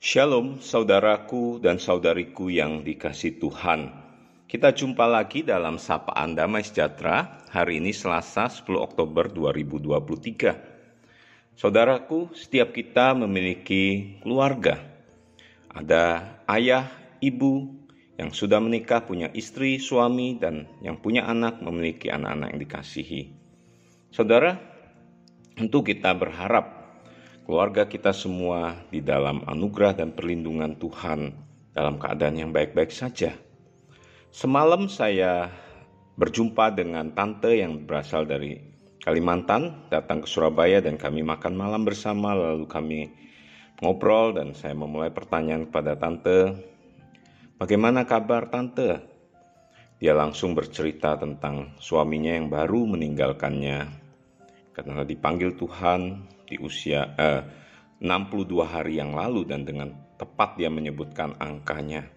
Shalom, saudaraku dan saudariku yang dikasih Tuhan. Kita jumpa lagi dalam Sapaan Damai Sejahtera hari ini Selasa 10 Oktober 2023. Saudaraku, setiap kita memiliki keluarga. Ada ayah, ibu yang sudah menikah, punya istri, suami, dan yang punya anak memiliki anak-anak yang dikasihi. Saudara, tentu kita berharap keluarga kita semua di dalam anugerah dan perlindungan Tuhan dalam keadaan yang baik-baik saja. Semalam saya berjumpa dengan tante yang berasal dari Kalimantan, datang ke Surabaya dan kami makan malam bersama lalu kami ngobrol dan saya memulai pertanyaan kepada tante, "Bagaimana kabar tante?" Dia langsung bercerita tentang suaminya yang baru meninggalkannya karena dipanggil Tuhan di usia eh, 62 hari yang lalu dan dengan tepat dia menyebutkan angkanya.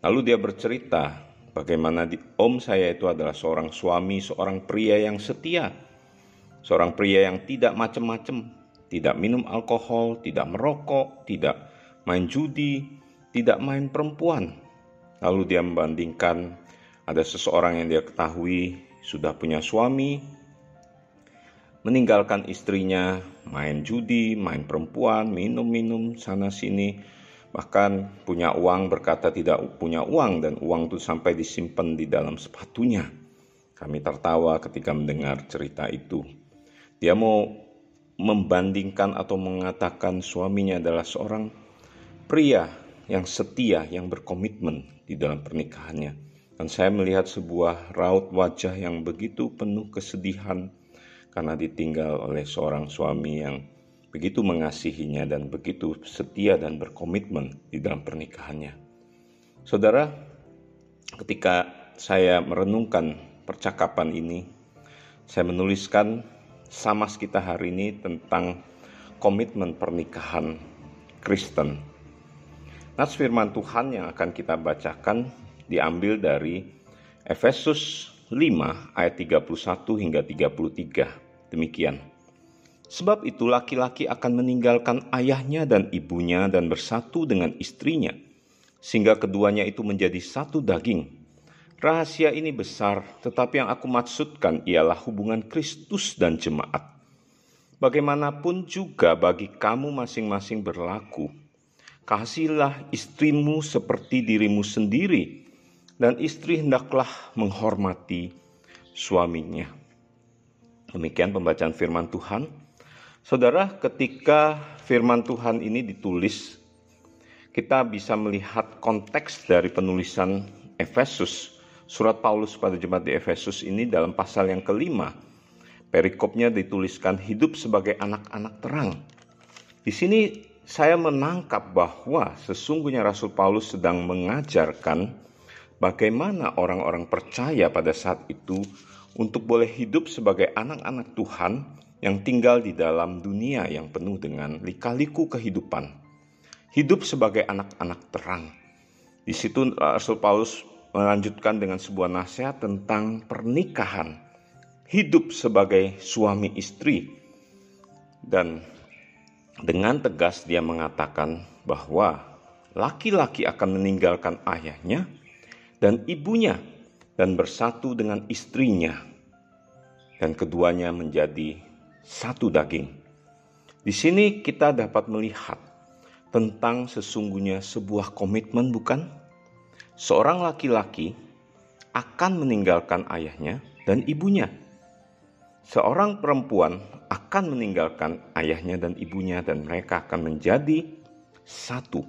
Lalu dia bercerita bagaimana di, om saya itu adalah seorang suami, seorang pria yang setia. Seorang pria yang tidak macam-macam, tidak minum alkohol, tidak merokok, tidak main judi, tidak main perempuan. Lalu dia membandingkan ada seseorang yang dia ketahui sudah punya suami, meninggalkan istrinya, main judi, main perempuan, minum-minum sana-sini, bahkan punya uang berkata tidak punya uang dan uang itu sampai disimpan di dalam sepatunya. Kami tertawa ketika mendengar cerita itu. Dia mau membandingkan atau mengatakan suaminya adalah seorang pria yang setia, yang berkomitmen di dalam pernikahannya. Dan saya melihat sebuah raut wajah yang begitu penuh kesedihan, karena ditinggal oleh seorang suami yang begitu mengasihinya dan begitu setia dan berkomitmen di dalam pernikahannya. Saudara, ketika saya merenungkan percakapan ini, saya menuliskan samas kita hari ini tentang komitmen pernikahan Kristen. Nats firman Tuhan yang akan kita bacakan diambil dari Efesus 5 ayat 31 hingga 33. Demikian. Sebab itu laki-laki akan meninggalkan ayahnya dan ibunya dan bersatu dengan istrinya, sehingga keduanya itu menjadi satu daging. Rahasia ini besar, tetapi yang aku maksudkan ialah hubungan Kristus dan jemaat. Bagaimanapun juga bagi kamu masing-masing berlaku, kasihlah istrimu seperti dirimu sendiri, dan istri hendaklah menghormati suaminya. Demikian pembacaan firman Tuhan. Saudara, ketika firman Tuhan ini ditulis, kita bisa melihat konteks dari penulisan Efesus. Surat Paulus pada jemaat di Efesus ini dalam pasal yang kelima. Perikopnya dituliskan hidup sebagai anak-anak terang. Di sini saya menangkap bahwa sesungguhnya Rasul Paulus sedang mengajarkan bagaimana orang-orang percaya pada saat itu untuk boleh hidup sebagai anak-anak Tuhan yang tinggal di dalam dunia yang penuh dengan lika-liku kehidupan. Hidup sebagai anak-anak terang. Di situ Rasul Paulus melanjutkan dengan sebuah nasihat tentang pernikahan. Hidup sebagai suami istri. Dan dengan tegas dia mengatakan bahwa laki-laki akan meninggalkan ayahnya dan ibunya dan bersatu dengan istrinya, dan keduanya menjadi satu daging. Di sini kita dapat melihat tentang sesungguhnya sebuah komitmen, bukan? Seorang laki-laki akan meninggalkan ayahnya dan ibunya. Seorang perempuan akan meninggalkan ayahnya dan ibunya, dan mereka akan menjadi satu.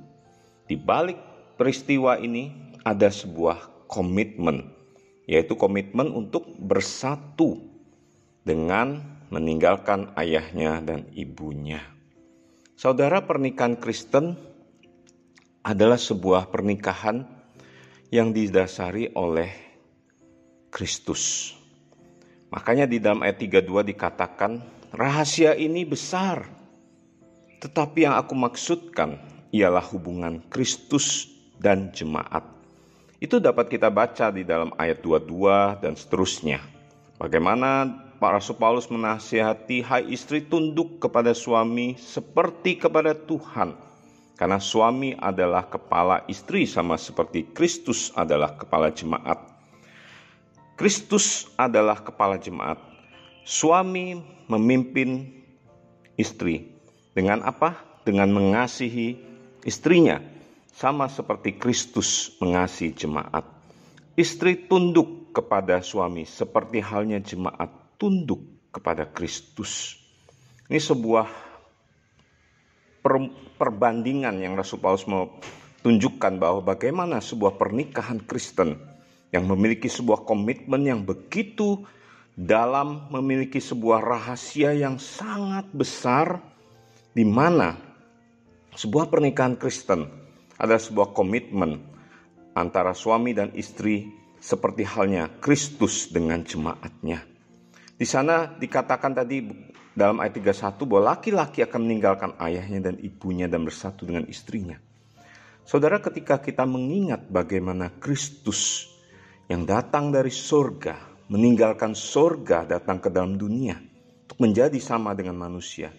Di balik peristiwa ini ada sebuah komitmen yaitu komitmen untuk bersatu dengan meninggalkan ayahnya dan ibunya. Saudara, pernikahan Kristen adalah sebuah pernikahan yang didasari oleh Kristus. Makanya di dalam ayat 32 dikatakan, rahasia ini besar. Tetapi yang aku maksudkan ialah hubungan Kristus dan jemaat. Itu dapat kita baca di dalam ayat 22 dan seterusnya. Bagaimana Pak Rasul Paulus menasihati hai istri tunduk kepada suami seperti kepada Tuhan. Karena suami adalah kepala istri sama seperti Kristus adalah kepala jemaat. Kristus adalah kepala jemaat. Suami memimpin istri. Dengan apa? Dengan mengasihi istrinya. Sama seperti Kristus mengasihi jemaat. Istri tunduk kepada suami seperti halnya jemaat tunduk kepada Kristus. Ini sebuah per, perbandingan yang Rasul Paulus mau tunjukkan bahwa bagaimana sebuah pernikahan Kristen yang memiliki sebuah komitmen yang begitu dalam memiliki sebuah rahasia yang sangat besar di mana sebuah pernikahan Kristen adalah sebuah komitmen antara suami dan istri seperti halnya Kristus dengan jemaatnya. Di sana dikatakan tadi dalam ayat 31 bahwa laki-laki akan meninggalkan ayahnya dan ibunya dan bersatu dengan istrinya. Saudara ketika kita mengingat bagaimana Kristus yang datang dari surga, meninggalkan surga datang ke dalam dunia untuk menjadi sama dengan manusia.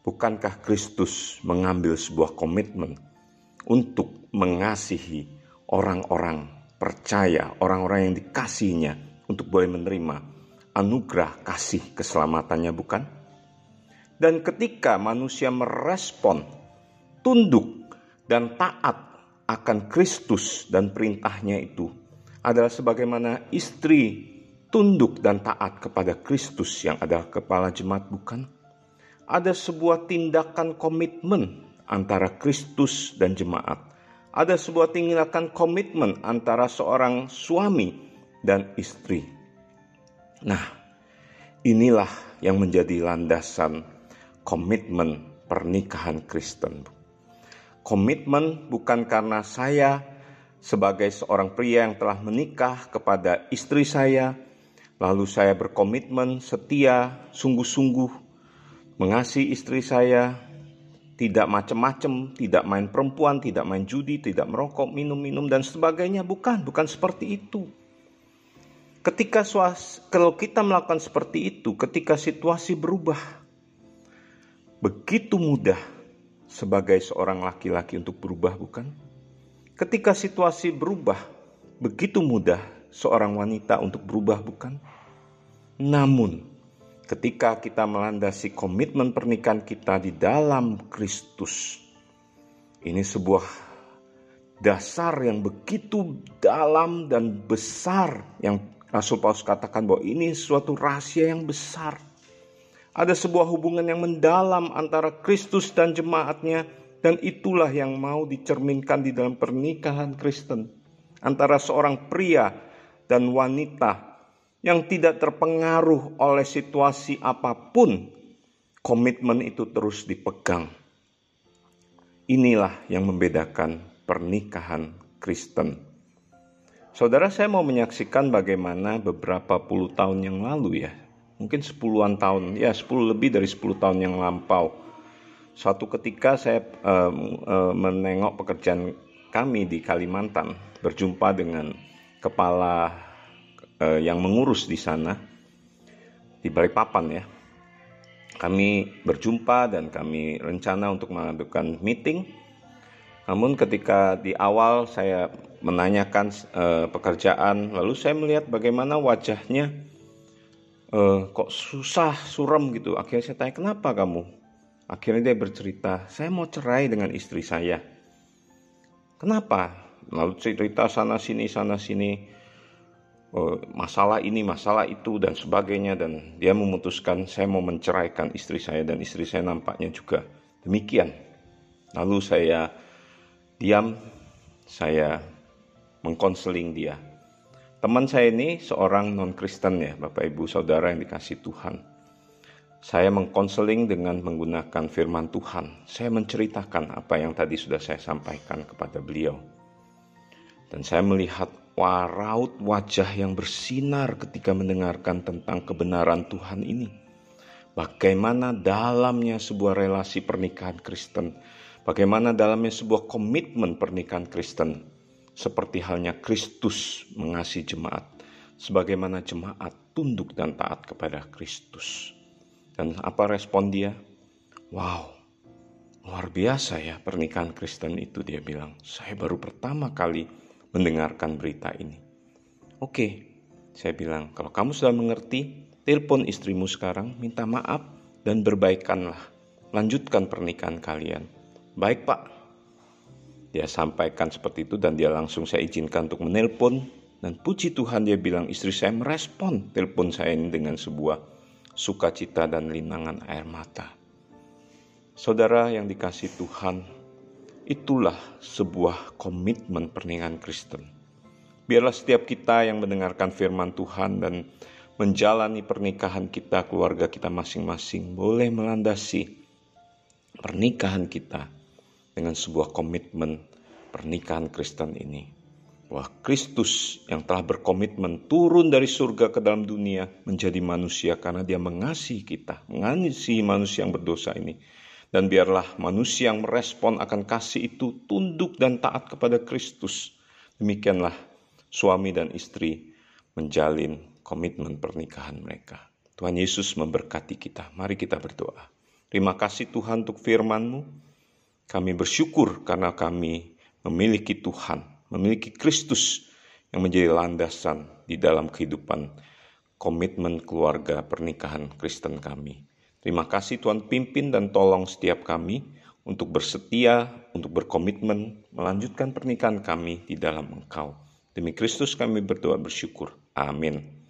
Bukankah Kristus mengambil sebuah komitmen untuk mengasihi orang-orang percaya, orang-orang yang dikasihnya untuk boleh menerima anugerah kasih keselamatannya bukan? Dan ketika manusia merespon, tunduk dan taat akan Kristus dan perintahnya itu adalah sebagaimana istri tunduk dan taat kepada Kristus yang adalah kepala jemaat bukan? Ada sebuah tindakan komitmen antara Kristus dan jemaat. Ada sebuah tindakan komitmen antara seorang suami dan istri. Nah, inilah yang menjadi landasan komitmen pernikahan Kristen. Komitmen bukan karena saya sebagai seorang pria yang telah menikah kepada istri saya, lalu saya berkomitmen setia, sungguh-sungguh mengasihi istri saya, tidak macam-macam, tidak main perempuan, tidak main judi, tidak merokok, minum-minum dan sebagainya. Bukan, bukan seperti itu. Ketika suas, kalau kita melakukan seperti itu, ketika situasi berubah, begitu mudah sebagai seorang laki-laki untuk berubah, bukan? Ketika situasi berubah, begitu mudah seorang wanita untuk berubah, bukan? Namun, ketika kita melandasi komitmen pernikahan kita di dalam Kristus, ini sebuah dasar yang begitu dalam dan besar yang Rasul Paulus katakan bahwa ini suatu rahasia yang besar. Ada sebuah hubungan yang mendalam antara Kristus dan jemaatnya dan itulah yang mau dicerminkan di dalam pernikahan Kristen. Antara seorang pria dan wanita yang tidak terpengaruh oleh situasi apa pun. Komitmen itu terus dipegang. Inilah yang membedakan pernikahan Kristen. Saudara, saya mau menyaksikan bagaimana beberapa puluh tahun yang lalu ya, mungkin sepuluhan tahun, ya sepuluh lebih dari sepuluh tahun yang lampau. Suatu ketika saya uh, uh, menengok pekerjaan kami di Kalimantan, berjumpa dengan kepala uh, yang mengurus di sana di Balikpapan ya. Kami berjumpa dan kami rencana untuk mengadakan meeting. Namun ketika di awal saya menanyakan uh, pekerjaan, lalu saya melihat bagaimana wajahnya uh, kok susah suram gitu. Akhirnya saya tanya kenapa kamu? Akhirnya dia bercerita saya mau cerai dengan istri saya. Kenapa? Lalu cerita sana sini sana sini masalah ini masalah itu dan sebagainya dan dia memutuskan saya mau menceraikan istri saya dan istri saya nampaknya juga demikian lalu saya diam saya mengkonseling dia Teman saya ini seorang non-Kristen ya, Bapak Ibu Saudara yang dikasih Tuhan. Saya mengkonseling dengan menggunakan firman Tuhan. Saya menceritakan apa yang tadi sudah saya sampaikan kepada beliau. Dan saya melihat waraut wajah yang bersinar ketika mendengarkan tentang kebenaran Tuhan ini. Bagaimana dalamnya sebuah relasi pernikahan Kristen. Bagaimana dalamnya sebuah komitmen pernikahan Kristen seperti halnya Kristus mengasihi jemaat, sebagaimana jemaat tunduk dan taat kepada Kristus. Dan apa respon dia? Wow, luar biasa ya pernikahan Kristen itu dia bilang. Saya baru pertama kali mendengarkan berita ini. Oke, saya bilang, kalau kamu sudah mengerti, telepon istrimu sekarang, minta maaf dan berbaikanlah. Lanjutkan pernikahan kalian. Baik pak. Dia sampaikan seperti itu dan dia langsung saya izinkan untuk menelpon. Dan puji Tuhan dia bilang istri saya merespon telepon saya ini dengan sebuah sukacita dan linangan air mata. Saudara yang dikasih Tuhan, itulah sebuah komitmen pernikahan Kristen Biarlah setiap kita yang mendengarkan firman Tuhan dan menjalani pernikahan kita, keluarga kita masing-masing, boleh melandasi pernikahan kita dengan sebuah komitmen pernikahan Kristen ini. Bahwa Kristus yang telah berkomitmen turun dari surga ke dalam dunia menjadi manusia karena dia mengasihi kita, mengasihi manusia yang berdosa ini. Dan biarlah manusia yang merespon akan kasih itu tunduk dan taat kepada Kristus. Demikianlah suami dan istri menjalin komitmen pernikahan mereka. Tuhan Yesus memberkati kita. Mari kita berdoa. Terima kasih Tuhan untuk firman-Mu. Kami bersyukur karena kami memiliki Tuhan, memiliki Kristus yang menjadi landasan di dalam kehidupan komitmen keluarga pernikahan Kristen kami. Terima kasih Tuhan pimpin dan tolong setiap kami untuk bersetia, untuk berkomitmen melanjutkan pernikahan kami di dalam Engkau. Demi Kristus kami berdoa bersyukur. Amin.